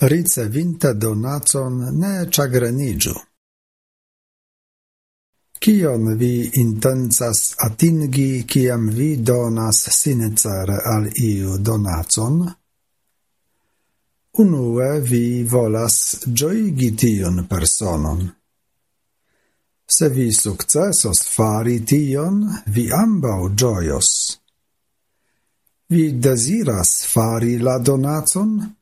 ricevinta donacon ne chagrenigiu. Kion vi intensas atingi kiam vi donas sincere al iu donacon? Unue vi volas gioigi tion personon. Se vi successos fari tion, vi ambau gioios. Vi desiras fari la donacon?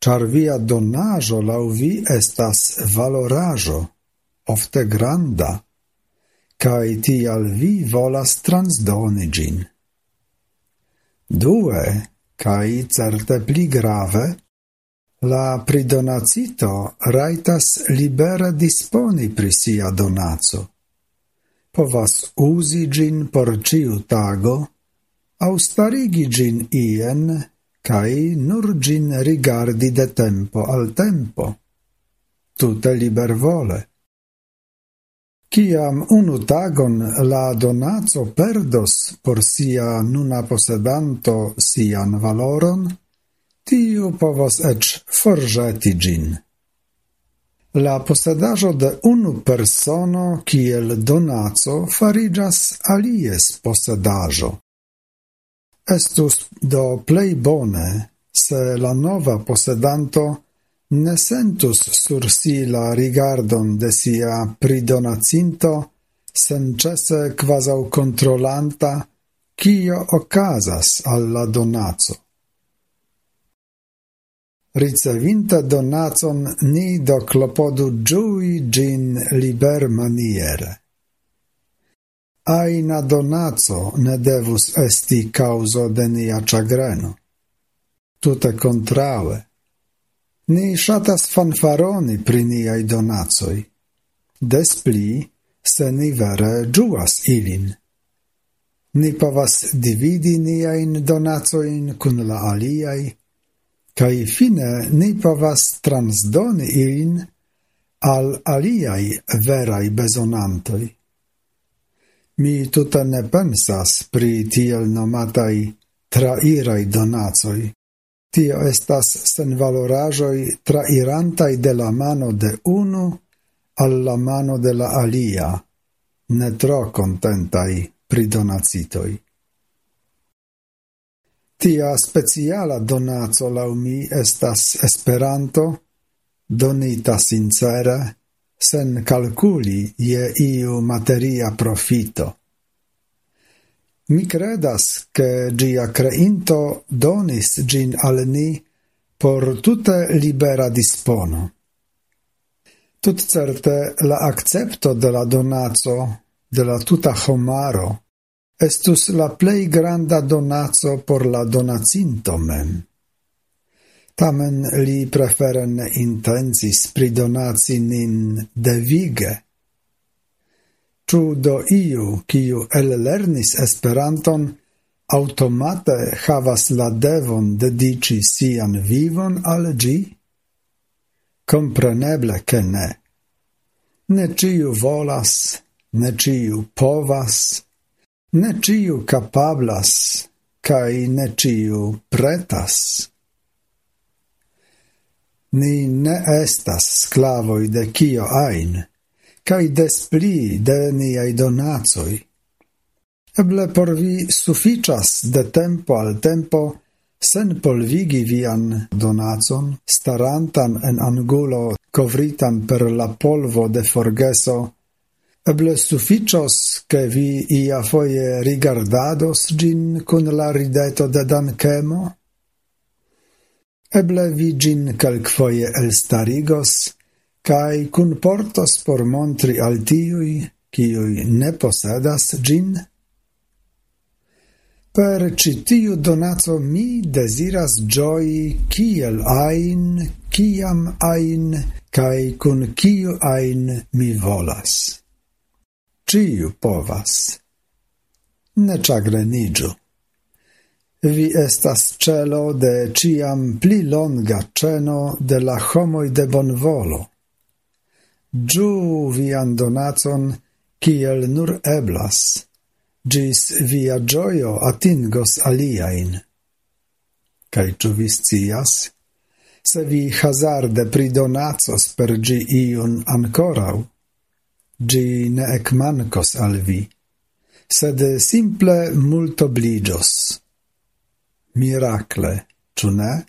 char via donajo lau vi estas valorajo, ofte granda, kaj tial vi volas transdoni gin. Due, kaj certe pli grave, la pridonacito raitas libera disponi pri sia donazo. Povas usi gin por ciu tago, au starigi gin ien, kai nur gin rigardi de tempo al tempo, tute libervole. Ciam unu tagon la donazo perdos por sia nuna posedanto sian valoron, tiu povos ec forgeti gin. La posedajo de unu persono kiel donazo farigas alies posedajo. Estus do plei bone, se la nova posedanto ne sentus sur si la rigardon de sia pridonacinto, sencese quasau controlanta, cio ocasas alla donazo. Ricevinta donazon ni do clopodu giui gin liber maniere aina donaco ne devus esti causo de nia chagreno. Tute contrave. Ni shatas fanfaroni pri niai donacoi. Des pli, se ni vere giuas ilin. Ni povas dividi niain donacoin cun la aliai, cae fine ni povas transdoni ilin al aliai verai besonantoi. Mi tuta ne pensas pri tiel nomatai trairai donacoi. Tio estas sen valorajoi trairantai de la mano de unu alla mano de la alia, ne tro contentai pri donacitoi. Tia speciala donaco lau mi estas esperanto, donita sincere, sen calculi ie iu materia profito. Mi credas che gia creinto donis gin al ni por tutte libera dispono. Tut certe la accepto de la donazo de la tuta homaro estus la plei granda donazo por la donacinto mem. Tamen li prefere ne intencis pridonaci nin devige. Ču do iu, kiu ellernis Esperanton, automate havas la devon dedici sian vivon al gi? Compreneble che ne. Ne ciu volas, ne ciu povas, ne ciu capablas, cae ne ciu pretas. Ni ne estas sclavoi de cio ain, cae des pli de niai donacoi. Eble por vi suficias de tempo al tempo sen polvigi vian donatson starantan en angulo covritan per la polvo de forgeso, eble suficios che vi ia foie rigardados gin cun la rideto de dancemo? Eble vi gin calcfoie elstarigos, cae cun portos por montri al tiui, cioi ne posadas gin? Per citiu donazo mi desiras gioi kiel ain, kiam ain, cae cun kiu ain mi volas. Ciu povas. Ne chagrenigio. Vi estas celo de ciam pli longa ceno de la homoi de bonvolo. Giu vian donacon kiel nur eblas, gis via gioio atingos aliain. Cai ĉu vi scias, se vi hazarde pridonacos per gi iun ancorau, gi ne ekmankos al vi, sed simple multobliĝos. Miracle, czy ne?